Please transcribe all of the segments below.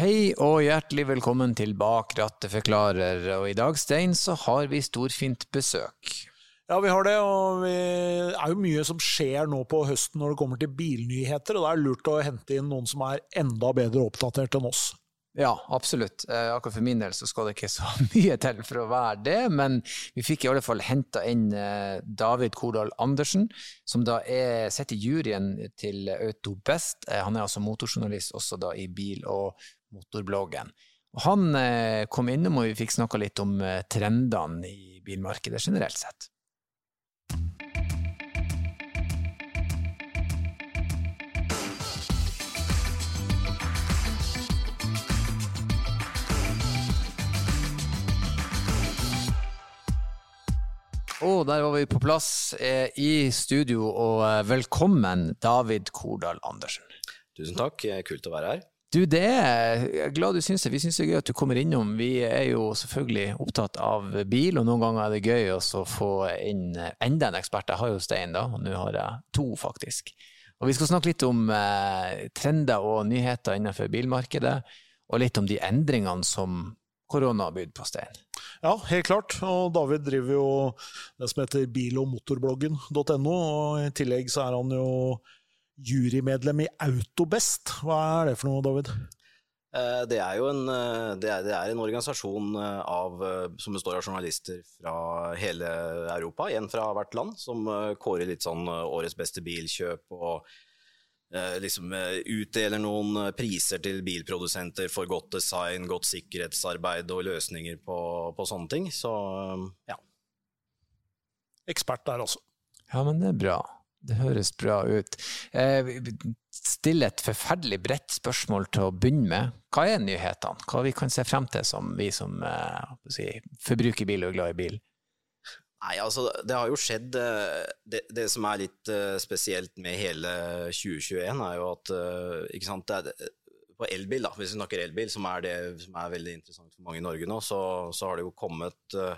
Hei og hjertelig velkommen til Bak rattet forklarer, og i dag, Stein, så har vi storfint besøk. Ja, vi har det, og det er jo mye som skjer nå på høsten når det kommer til bilnyheter, og det er lurt å hente inn noen som er enda bedre oppdatert enn oss. Ja, absolutt. Eh, akkurat for min del så skal det ikke så mye til for å være det, men vi fikk i alle fall henta inn eh, David Kordal Andersen, som da er sitter i juryen til Autobest. Eh, han er altså motorjournalist også da i bil- og motorbloggen. Og han eh, kom innom, og vi fikk snakka litt om eh, trendene i bilmarkedet generelt sett. Og der var vi på plass eh, i studio, og velkommen David Kordal Andersen. Tusen takk, kult å være her. Du, det er jeg glad du syns det. Vi syns det er gøy at du kommer innom. Vi er jo selvfølgelig opptatt av bil, og noen ganger er det gøy å få inn enda en ekspert. Jeg har jo Stein, da, og nå har jeg to, faktisk. Og vi skal snakke litt om eh, trender og nyheter innenfor bilmarkedet, og litt om de endringene som korona har bydd på, Stein. Ja, helt klart. Og David driver jo det som heter bil- og motorbloggen.no, og i tillegg så er han jo jurymedlem i Autobest. Hva er det for noe, David? Eh, det er jo en, eh, det er, det er en organisasjon eh, av, som består av journalister fra hele Europa, én fra hvert land, som kårer litt sånn årets beste bilkjøp og liksom utdeler noen priser til bilprodusenter for godt design, godt sikkerhetsarbeid og løsninger på, på sånne ting. Så ja. Ekspert der, også. Ja, men det er bra. Det høres bra ut. Eh, Still et forferdelig bredt spørsmål til å begynne med. Hva er nyhetene? Hva vi kan se frem til som vi som eh, si, forbruker bil og er glad i bil? Nei, altså det har jo skjedd eh, Det, det som er litt uh, spesielt med hele 2021, er jo at ikke sant, det er, på elbil, da, hvis vi snakker elbil, som er det som er veldig interessant for mange i Norge nå, så, så har det jo kommet uh,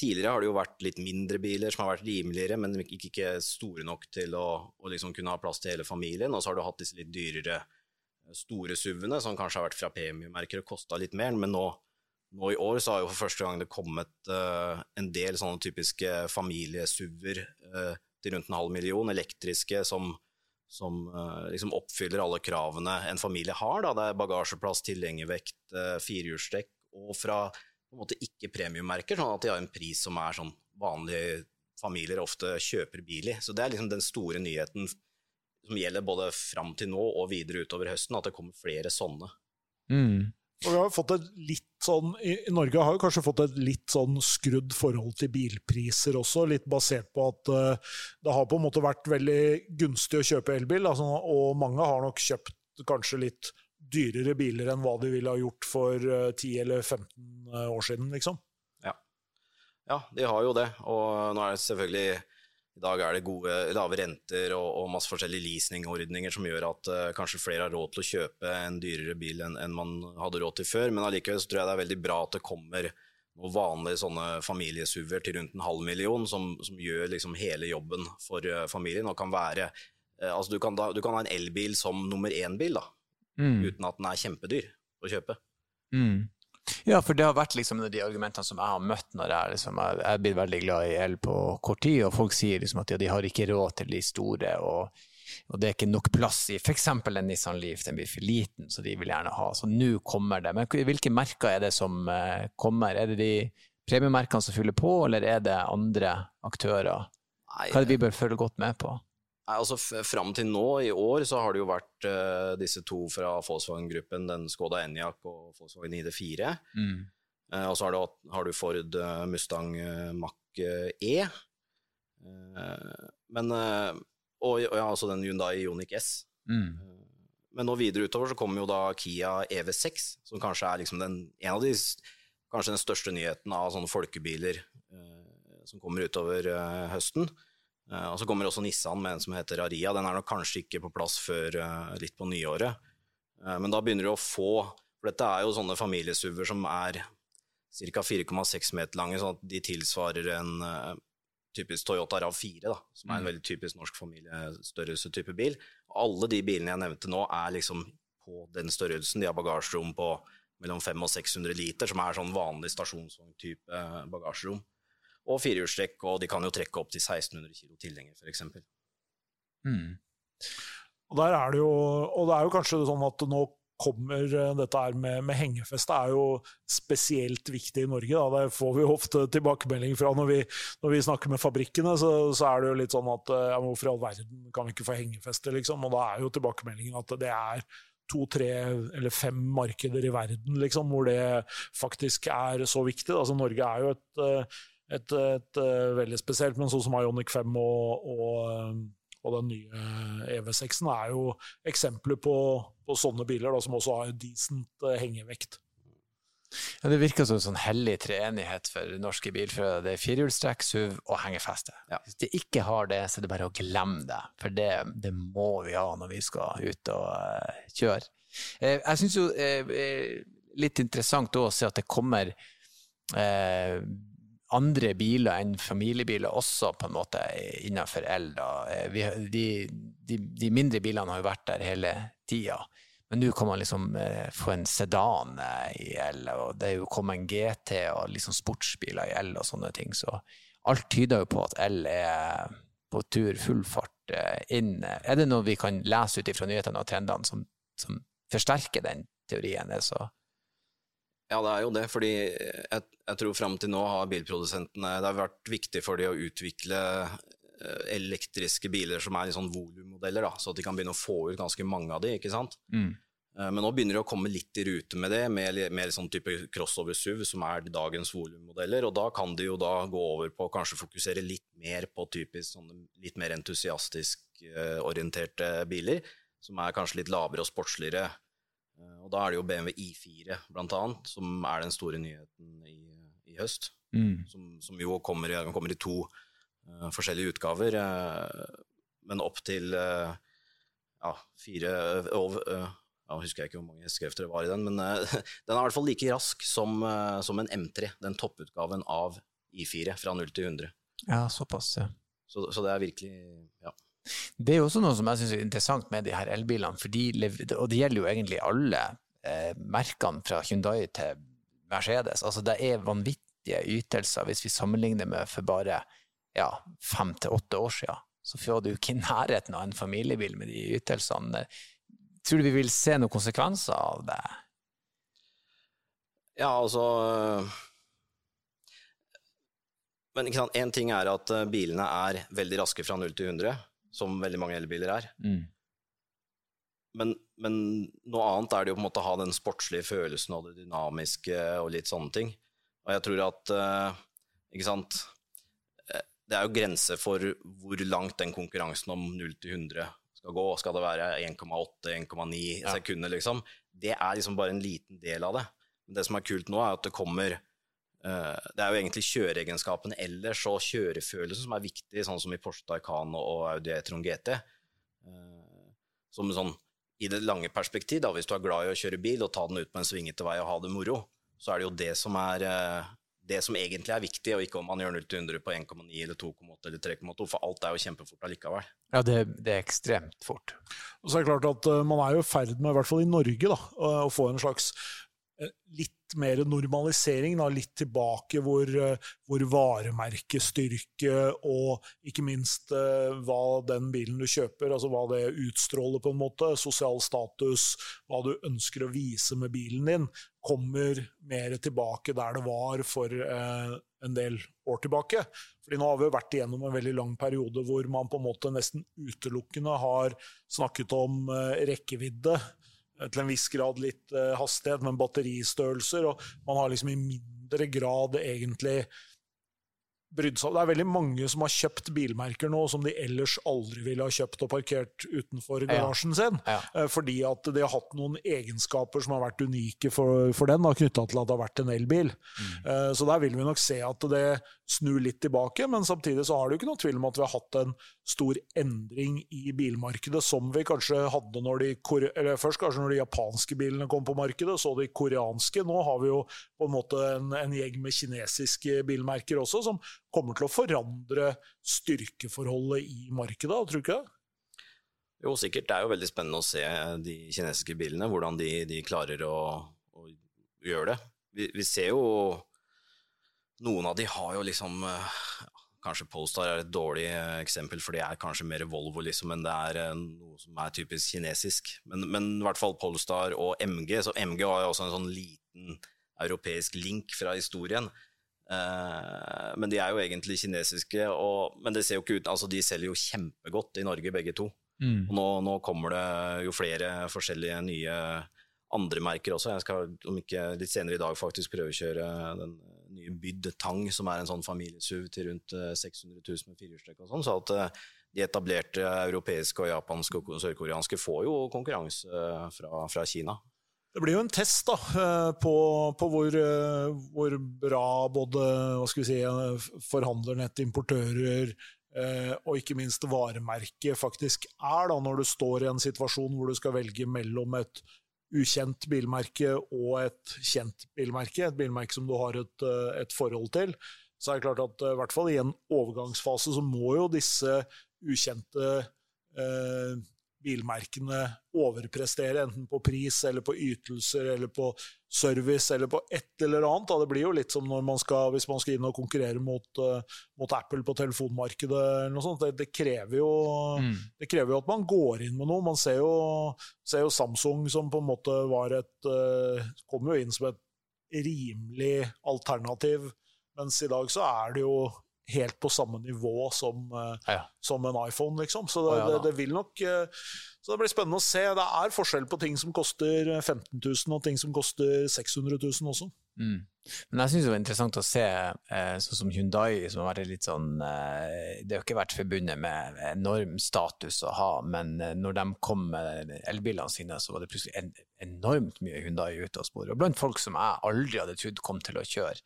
Tidligere har det jo vært litt mindre biler som har vært rimeligere, men ikke, ikke store nok til å, å liksom kunne ha plass til hele familien. Og så har du hatt disse litt dyrere store SUV-ene, som kanskje har vært fra premiemerker og kosta litt mer. Men nå, nå, i år så har jo for første gang det kommet uh, en del sånne typiske familie-SUV-er uh, til rundt en halv million, elektriske, som, som uh, liksom oppfyller alle kravene en familie har. Da. Det er bagasjeplass, tilhengervekt, firehjulstrekk, og fra på en måte ikke premiummerker, sånn at de har en pris som er sånn vanlige familier ofte kjøper bil i. Så det er liksom den store nyheten som gjelder både fram til nå og videre utover høsten, at det kommer flere sånne. Mm. Og vi har fått et litt sånn, I Norge har vi kanskje fått et litt sånn skrudd forhold til bilpriser også, litt basert på at uh, det har på en måte vært veldig gunstig å kjøpe elbil, altså, og mange har nok kjøpt kanskje litt dyrere biler enn hva de ville ha gjort for 10 eller 15 år siden, liksom. Ja. ja, de har jo det. Og nå er det selvfølgelig i dag er det gode, lave renter og, og masse forskjellige leasingordninger som gjør at uh, kanskje flere har råd til å kjøpe en dyrere bil enn, enn man hadde råd til før. Men allikevel så tror jeg det er veldig bra at det kommer noen vanlige sånne familiesuver til rundt en halv million, som, som gjør liksom hele jobben for uh, familien. og kan være altså du kan, da, du kan ha en elbil som nummer én-bil, da, mm. uten at den er kjempedyr å kjøpe. Mm. Ja, for det har vært liksom de argumentene som jeg har møtt når jeg, liksom, jeg blitt veldig glad i el på kort tid, og folk sier liksom at ja, de har ikke råd til de store, og, og det er ikke nok plass i f.eks. en Nissan Leaf, den blir for liten, så de vil gjerne ha. Så nå kommer det. Men hvilke merker er det som uh, kommer? Er det de premiemerkene som fyller på, eller er det andre aktører? Hva er det vi bør følge godt med på? Nei, altså Fram til nå i år så har det jo vært uh, disse to fra Volkswagen-gruppen, den Skoda Enyaq og Volkswagen ID4. Mm. Uh, og så har du, har du Ford uh, Mustang Mach-E. men Og, og ja, altså den Hyundai Ioniq S. Mm. men nå videre utover så kommer jo da Kia EV6, som kanskje er liksom den, en av de Kanskje den største nyheten av sånne folkebiler som kommer utover høsten. Uh, og Så kommer også Nissan med en som heter Aria. Den er nok kanskje ikke på plass før uh, litt på nyåret. Uh, men da begynner du å få For dette er jo sånne familiesuver som er ca. 4,6 meter lange, sånn at de tilsvarer en typisk Toyota RAV4, da, som er en mm. veldig typisk norsk familiestørrelse type bil. Alle de bilene jeg nevnte nå, er liksom på den størrelsen. De har bagasjerom på mellom 500 og 600 liter, som er sånn vanlig stasjonsvogntype bagasjerom. Og firehjulstrekk, og de kan jo trekke opp til 1600 kg tilhenger, f.eks. Mm. Og, der er det jo, og det er jo kanskje sånn at nå kommer eh, dette her med, med hengefeste er jo spesielt viktig i Norge. Da. Det får vi ofte tilbakemelding fra når vi, når vi snakker med fabrikkene. Så, så, er det jo litt sånn at eh, ja, hvorfor i all verden kan vi ikke få hengefeste, liksom? Og da er jo tilbakemeldingen at det er to, tre eller fem markeder i verden liksom, hvor det faktisk er så viktig. Altså, Norge er jo et, eh, et, et, et veldig spesielt, men sånn som Ionic 5 og, og og den nye EV6-en er jo eksempler på, på sånne biler da, som også har decent uh, hengevekt. Ja, Det virker som en sånn hellig treenighet for norske bilførere. Det er firehjulstrekk, SUV og hengefeste. Ja. Hvis de ikke har det, så er det bare å glemme det. For det, det må vi ha når vi skal ut og uh, kjøre. Eh, jeg syns jo eh, litt interessant å se at det kommer andre biler enn familiebiler også på en måte innenfor el. Vi, de, de, de, mindre bilene har jo vært der hele tida. Men nå kan man liksom eh, få en sedan eh, i el, og det er jo kommet en GT og liksom sportsbiler i el og sånne ting. Så alt tyder jo på at el er på tur full fart eh, inn. Er det noe vi kan lese ut ifra nyhetene og trendene som, som forsterker den teorien? Så ja, det er jo det. fordi jeg, jeg tror fram til nå har bilprodusentene Det har vært viktig for de å utvikle eh, elektriske biler som er sånn volummodeller, så at de kan begynne å få ut ganske mange av de, ikke sant. Mm. Eh, men nå begynner de å komme litt i rute med det, med med sånn type crossover SUV, som er dagens volummodeller. Og da kan de jo da gå over på å kanskje fokusere litt mer på typisk sånne litt mer entusiastisk uh, orienterte biler, som er kanskje litt lavere og sportsligere. Eh, og da er det jo BMW I4 blant annet, som er den store nyheten i, i høst. Mm. Som, som, jo kommer, kommer, i to uh, forskjellige utgaver, uh, men opp til uh, ja, fire over ja, husker jeg ikke hvor mange hestekrefter det var i den, men den er i hvert fall like rask som, som en M3, den topputgaven av I4 fra 0 til 100. Ja, såpass, ja. Så, så det er virkelig Ja. Det er jo også noe som jeg syns er interessant med de her elbilene, de, og det gjelder jo egentlig alle eh, merkene fra Hyundai til Mercedes. Altså det er vanvittige ytelser hvis vi sammenligner med for bare ja, fem til åtte år siden. Så får du ikke i nærheten av en familiebil med de ytelsene. Tror du vi vil se noen konsekvenser av det? Ja, altså Men én ting er at eh, bilene er veldig raske fra 0 til 100 som veldig mange elbiler er. Mm. Men, men, noe annet er det jo på en måte å ha den sportslige følelsen og det dynamiske og litt sånne ting. Og jeg tror at uh, Ikke sant eh, Det er jo grenser for hvor langt den konkurransen om 0 til 100 skal gå. Skal det være 1,8-1,9 ja. sekunder, liksom? Det er liksom bare en liten del av det. Men det som er kult nå, er at det kommer det er jo egentlig kjøreegenskapene ellers og kjørefølelsen som er viktig, sånn som i Porsche Taycan og Audi e-tron GT. Eh, som sånn, I det lange perspektiv, da, hvis du er glad i å kjøre bil og ta den ut på en svingete vei og ha det moro, så er det jo det som er eh, det som egentlig er viktig, og ikke om man gjør 0 til 100 på 1,9 eller 2,8 eller 3,2, for alt er jo kjempefort allikevel. Ja, det, det, er ekstremt fort. Og så er det klart at Man er jo i ferd med, i hvert fall i Norge, da, å få en slags litt mer normalisering, da, litt tilbake hvor, eh, hvor, varemerkestyrke og ikke minst uh, hva den bilen du kjøper, altså hva det utstråler, på en måte, sosial status, hva du ønsker å vise med bilen din, kommer mer tilbake der det var for uh, en del år tilbake. Fordi nå har vi vært igjennom en veldig lang periode hvor man på en måte nesten utelukkende har snakket om rekkevidde til en viss grad litt uh, hastighet, men batteristørrelser. Og man har liksom i mindre grad egentlig brydd seg Det er veldig mange som har kjøpt bilmerker nå som de ellers aldri ville ha kjøpt og parkert utenfor garasjen sin, ja. Ja. Eh, fordi at de har hatt noen egenskaper som har vært unike for, for den, knytta til at det har vært en elbil. Mm. Eh, så der vil vi nok se at det snur litt tilbake, men samtidig så har det jo ikke noe tvil om at vi har hatt en stor endring i bilmarkedet, som vi kanskje hadde når de, først kanskje når de japanske bilene kom på markedet, så de koreanske. Nå har vi jo på en måte en, en gjeng med kinesiske bilmerker også, som kommer til å forandre styrkeforholdet i markedet, tror du ikke det? Jo, sikkert. Det er jo veldig spennende å se de kinesiske bilene, hvordan de, de klarer å, å, gjøre det. Vi, vi, ser jo Noen av de har jo liksom Kanskje Polestar er et dårlig eksempel, for det er kanskje mer Volvo liksom, enn det er noe som er typisk kinesisk. Men, men i hvert fall Polestar og MG. Så MG har jo også en sånn liten europeisk link fra historien. Uh, men de er jo egentlig kinesiske, og, men det ser jo ikke ut altså De selger jo kjempegodt i Norge, begge to. Mm. Og nå, nå, kommer det jo flere forskjellige nye andre merker også. Jeg skal om ikke litt senere i dag faktisk prøvekjøre den nye Byd Tang, som er en sånn familiesuv til rundt 600 eh, 000 med firehjulstrekk og sånn. Så at uh, de etablerte europeiske og japanske og sørkoreanske får jo konkurranse fra, fra Kina. Det blir jo en test da, eh, på, på hvor, eh, hvor, bra både si, eh, forhandlernett, importører og ikke minst varemerket faktisk er, da, når du står i en situasjon hvor du skal velge mellom et ukjent bilmerke og et kjent bilmerke, et bilmerke som du har et, et forhold til. Så er det klart at i hvert fall i en overgangsfase så må jo disse ukjente eh, bilmerkene overprestere, enten på pris eller på ytelser eller på service eller på et eller annet. Det blir jo litt som man skal, hvis man skal inn og konkurrere mot, uh, mot Apple på telefonmarkedet. eller noe sånt. Det, det, krever jo, mm. det, krever jo, at man går inn med noe. Man ser jo, ser jo Samsung som på en måte var et uh, Kom jo inn som et rimelig alternativ, mens i dag så er det jo helt på samme nivå som, uh, ja. som en iPhone, liksom. Så det, det, det, vil nok uh, Så det blir spennende å se. Det er forskjell på ting som koster 15 000 og ting som koster 600 000 også. Mm. Men jeg syns det var interessant å se eh, sånn som Hyundai, som har vært litt sånn eh, Det har ikke vært forbundet med enorm status å ha, men eh, når de kom med elbilene sine, så var det plutselig en, enormt mye Hyundai ute og spore. Og blant folk som jeg aldri hadde trodd kom til å kjøre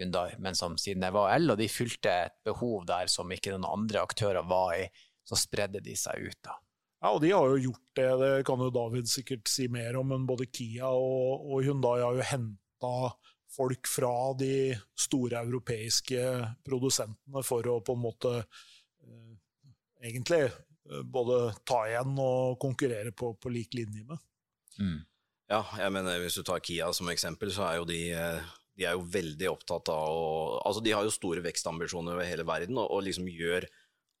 Hyundai, men som siden jeg var el, og de fylte et behov der som ikke noen andre aktører var i, så spredde de seg ut. da. Ja, og de har jo gjort det, det kan jo David sikkert si mer om, men både Kia og, og Hyundai har jo henta folk fra de store europeiske produsentene for å på en måte eh, egentlig eh, både ta igjen og konkurrere på, på lik linje med. Mm. Ja, jeg mener hvis du tar Kia som eksempel, så er jo de eh de er jo veldig opptatt av å Altså, de har jo store vekstambisjoner over hele verden, og, og liksom gjør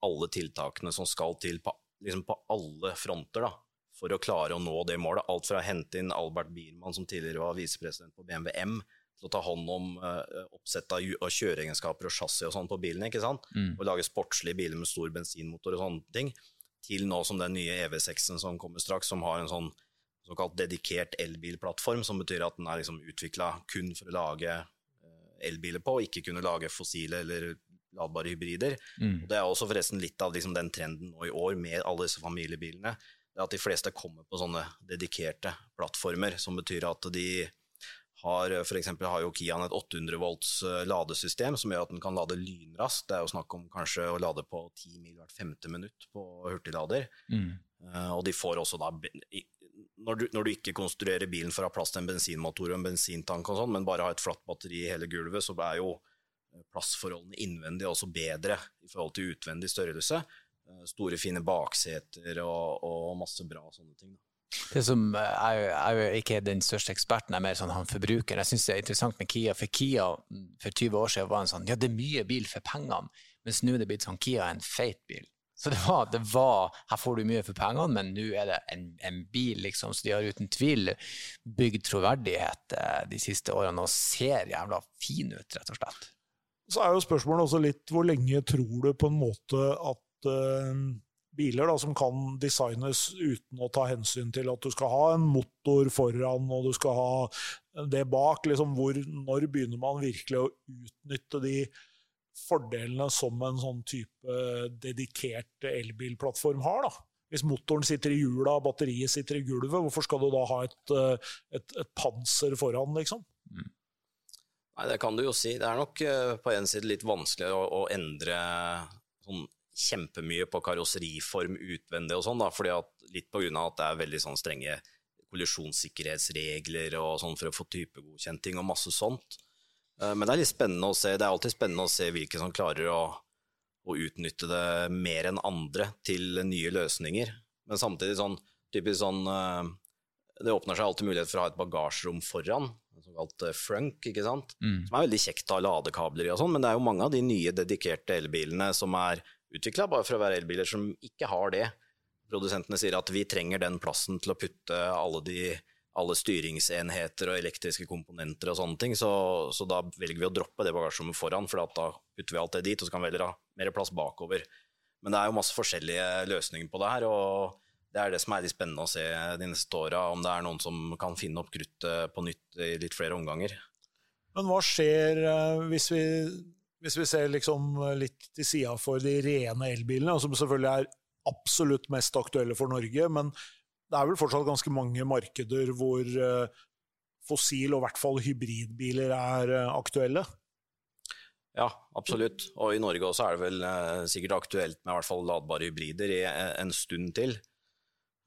alle tiltakene som skal til på, liksom på alle fronter, da, for å klare å nå det målet. Alt fra å hente inn Albert Biermann, som tidligere var visepresident på BMW M, til å ta hånd om uh, oppsett av, av kjøreegenskaper og chassis og sånn på bilene, ikke sant? Mm. og lage sportslige biler med stor bensinmotor og sånne ting, til nå som den nye EV6-en som kommer straks, som har en sånn såkalt dedikert elbilplattform, som betyr at den er liksom utvikla kun for å lage eh, elbiler på, og ikke kunne lage fossile eller ladbare hybrider. Mm. Det er også forresten litt av liksom den trenden nå i år med alle disse familiebilene. det er At de fleste kommer på sånne dedikerte plattformer, som betyr at de har F.eks. har jo Kian et 800 volts eh, ladesystem som gjør at den kan lade lynraskt. Det er jo snakk om kanskje å lade på 10 mil hvert femte minutt på hurtiglader. Mm. Uh, og de får også da når du, når du, ikke konstruerer bilen for å ha plass til en bensinmotor og en bensintank, og sånn, men bare har et flatt batteri i hele gulvet, så er jo eh, plassforholdene innvendig også bedre i forhold til utvendig størrelse. Eh, store, fine bakseter og, og masse bra sånne ting. Det som er, er jo ikke den største eksperten, er mer sånn han forbruker. Jeg syns det er interessant med Kia, for Kia for 20 år siden var en sånn ja, det er mye bil for pengene, mens nå er det blitt sånn Kia er en feit bil. Så det var, det var, Her får du mye for pengene, men nå er det en, en, bil, liksom. Så de har uten tvil bygd troverdighet eh, de siste årene og ser jævla fin ut, rett og slett. Så er jo spørsmålet også litt hvor lenge tror du på en måte at uh, biler da, som kan designes uten å ta hensyn til at du skal ha en motor foran og du skal ha det bak, liksom hvor, når begynner man virkelig å utnytte de fordelene som en sånn type dedikert elbilplattform har. da. Hvis motoren sitter i hjula, og batteriet sitter i gulvet, hvorfor skal du da ha et, eh, et, et panser foran, liksom? Mm. Nei, Det kan du jo si. Det er nok uh, på en side litt vanskelig å, å endre sånn kjempemye på karosseriform utvendig og sånn, da, fordi at, litt på grunn av at det er veldig sånn strenge kollisjonssikkerhetsregler og sånn for å få typegodkjenting og masse sånt. Eh, men det er litt spennende å se. Det er alltid spennende å se hvilke som klarer å, å utnytte det mer enn andre til nye løsninger. Men samtidig sånn typisk sånn eh, Det åpner seg alltid mulighet for å ha et bagasjerom foran, såkalt eh, frunk, ikke sant. Mm. Som er veldig kjekt å ha ladekabler i og sånn, men det er jo mange av de nye dedikerte elbilene som er utvikla bare for å være elbiler, som ikke har det. Produsentene sier at vi trenger den plassen til å putte alle, de, alle styringsenheter og elektriske komponenter og sånne ting, så, så da velger vi å droppe det bagasjerommet foran, for da putter vi alt det dit, og så kan vi heller ha mer plass bakover. Men det er jo masse forskjellige løsninger på det her, og det er det som er litt spennende å se de neste åra, om det er noen som kan finne opp kruttet på nytt i litt flere omganger. Men hva skjer eh, hvis vi, hvis vi ser liksom litt til sida for de rene elbilene, som selvfølgelig er absolutt mest aktuelle for Norge, men det er vel fortsatt ganske mange markeder hvor eh, fossil- og i hvert fall hybridbiler er eh, aktuelle? Ja, absolutt. Og i Norge også er det vel eh, sikkert aktuelt med i hvert fall ladbare hybrider i en, stund til.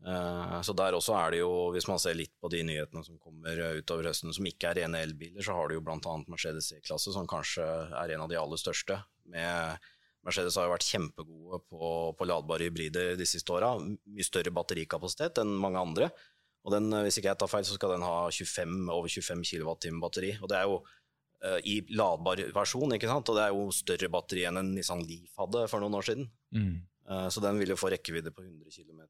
Så der også er det jo, hvis man ser litt på de nyhetene som kommer utover høsten som ikke er rene elbiler, så har du jo bl.a. Mercedes C-klasse, som kanskje er en av de aller største. Med Mercedes har jo vært kjempegode på, på ladbare hybrider de siste åra. Mye større batterikapasitet enn mange andre. Og den, eh, hvis ikke jeg tar feil, så skal den ha 25, over 25 kWt batteri. Og det er jo uh, i ladbar versjon, ikke sant. Og det er jo større batteri enn en Nissan Leaf hadde for noen år siden. Mm. Uh, så den vil jo få rekkevidde på 100 km.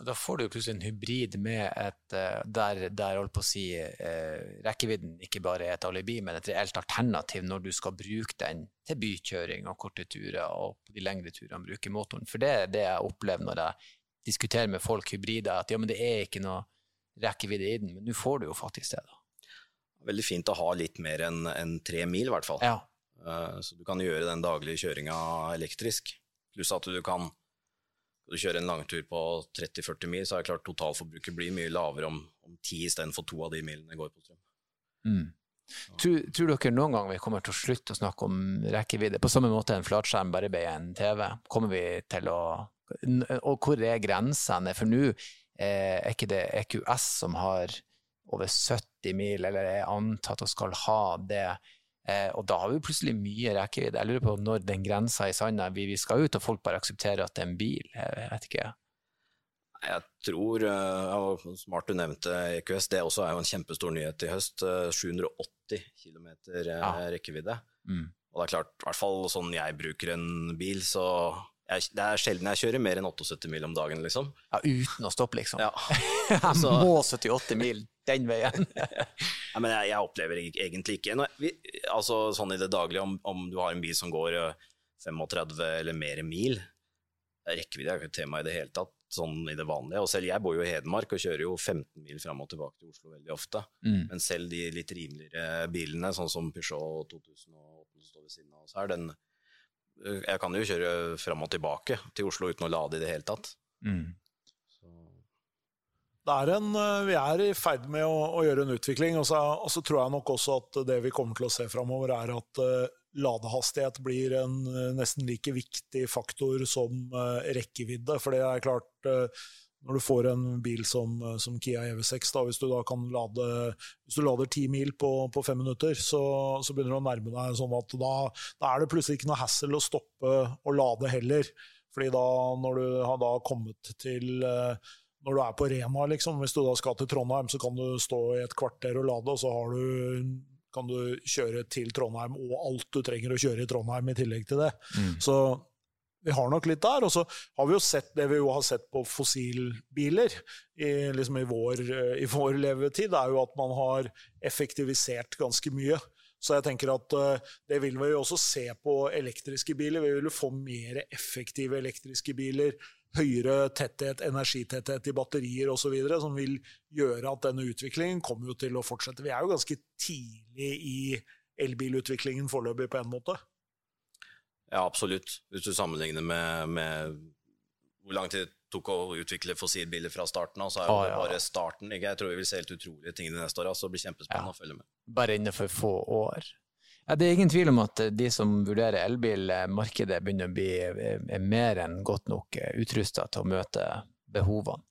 Da får du plutselig en hybrid med et, der, der holdt på å si, eh, rekkevidden ikke bare er et alibi, men et reelt alternativ når du skal bruke den til bykjøring og korte turer, og på de lengre turene bruke motoren. For det er det jeg opplever når jeg diskuterer med folk hybrider, at ja, men det er ikke noe rekkevidde i den, men nå får du jo faktisk det. da. Veldig fint å ha litt mer enn en tre mil, i hvert fall. Ja. Uh, så du kan gjøre den daglige kjøringa elektrisk. Pluss at du kan Skal du kjøre en langtur på 30-40 mil, så er det klart totalforbruket blir mye lavere om, om 10 istedenfor to av de milene går på strøm. Mm. Tror, tror, dere noen gang vi kommer til å slutte å snakke om rekkevidde? På samme måte en flatskjerm bare ble en TV. Kommer vi til å Og hvor er grensene? For nå eh, er ikke det EQS som har over 70 mil, eller er antatt og skal ha det. Eh, og da har vi plutselig mye rekkevidde. Jeg lurer på når den grensa i sanda vi, vi skal ut, og folk bare aksepterer at det er en bil. Jeg vet ikke. Jeg tror, uh, smart du nevnte EQS, det også er jo en kjempestor nyhet i høst. 780 km ja. rekkevidde. Mm. Og det er klart, i hvert fall sånn jeg bruker en bil, så jeg, det er sjelden jeg kjører mer enn 78 mil om dagen, liksom. Ja, uten å stoppe, liksom? Ja. jeg Så- må 78 mil den veien. Ja, men jeg, jeg opplever egentlig ikke noe, vi, altså sånn i det daglige, om, om du har en bil som går eh, 35 eller mer mil, rekkevidde er ikke et tema i det hele tatt, sånn i det vanlige. Og selv jeg bor jo i Hedmark og kjører jo 15 mil fram og tilbake til Oslo veldig ofte. Mm. Men selv de litt rimeligere bilene, sånn som Peugeot 2008 som står ved siden av oss her, den eh, Jeg kan jo kjøre fram og tilbake til Oslo uten å lade i det hele tatt. Mm. Er en, eh, vi er i ferd med å, å gjøre en utvikling, og så, og så tror jeg nok også at det vi kommer til å se framover, er at uh, ladehastighet blir en uh, nesten like viktig faktor som uh, rekkevidde. For det er klart, når du får en bil som, som Kia EV6, da, hvis du da kan lade Hvis du lader ti mil på, på fem minutter, så, så begynner du å nærme deg sånn at da, da er det plutselig ikke noe hassle å stoppe å lade heller. Fordi da, når du har da kommet til eh, når du er på Rena, liksom, hvis du da skal til Trondheim, så kan du stå i et kvarter og lade, og så har du, kan du kjøre til Trondheim og alt du trenger å kjøre i Trondheim i tillegg til det. Mm. Så vi har nok litt der. Og så har vi jo sett det vi jo har sett på fossilbiler i, liksom i, vår, i vår levetid, er jo at man har effektivisert ganske mye. Så jeg tenker at eh, det vil vi jo også se på elektriske biler. Vi vil jo få mer effektive elektriske biler, høyere tetthet, energitetthet i batterier osv., som vil gjøre at denne utviklingen kommer jo til å fortsette. Vi er jo ganske tidlig i elbilutviklingen foreløpig, på en måte. ja, absolutt. Hvis du sammenligner med, med hvor lang tid det tok å utvikle fossilbiler fra starten av, så er det ah, ja. bare starten. Ikke? Jeg tror vi vil se helt utrolige ting de neste åra, så det blir kjempespennende Ja. å følge med. bare innenfor få år. Ja, det er ingen tvil om at de som vurderer elbil, eh, markedet begynner å bli eh, er mer enn godt nok utrusta til å møte behovene.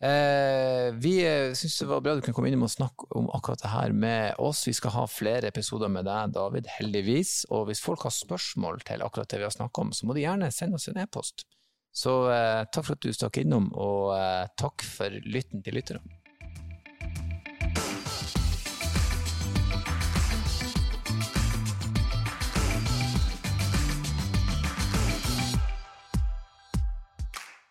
Eh, vi syns det var bra du kunne komme innom og snakke om akkurat det her med oss. Vi skal ha flere episoder med deg, David, heldigvis. Og hvis folk har spørsmål til akkurat det vi har snakket om, så må de gjerne sende oss en e-post. Så eh, takk for at du stakk innom, og eh, takk for lytten til lytterne.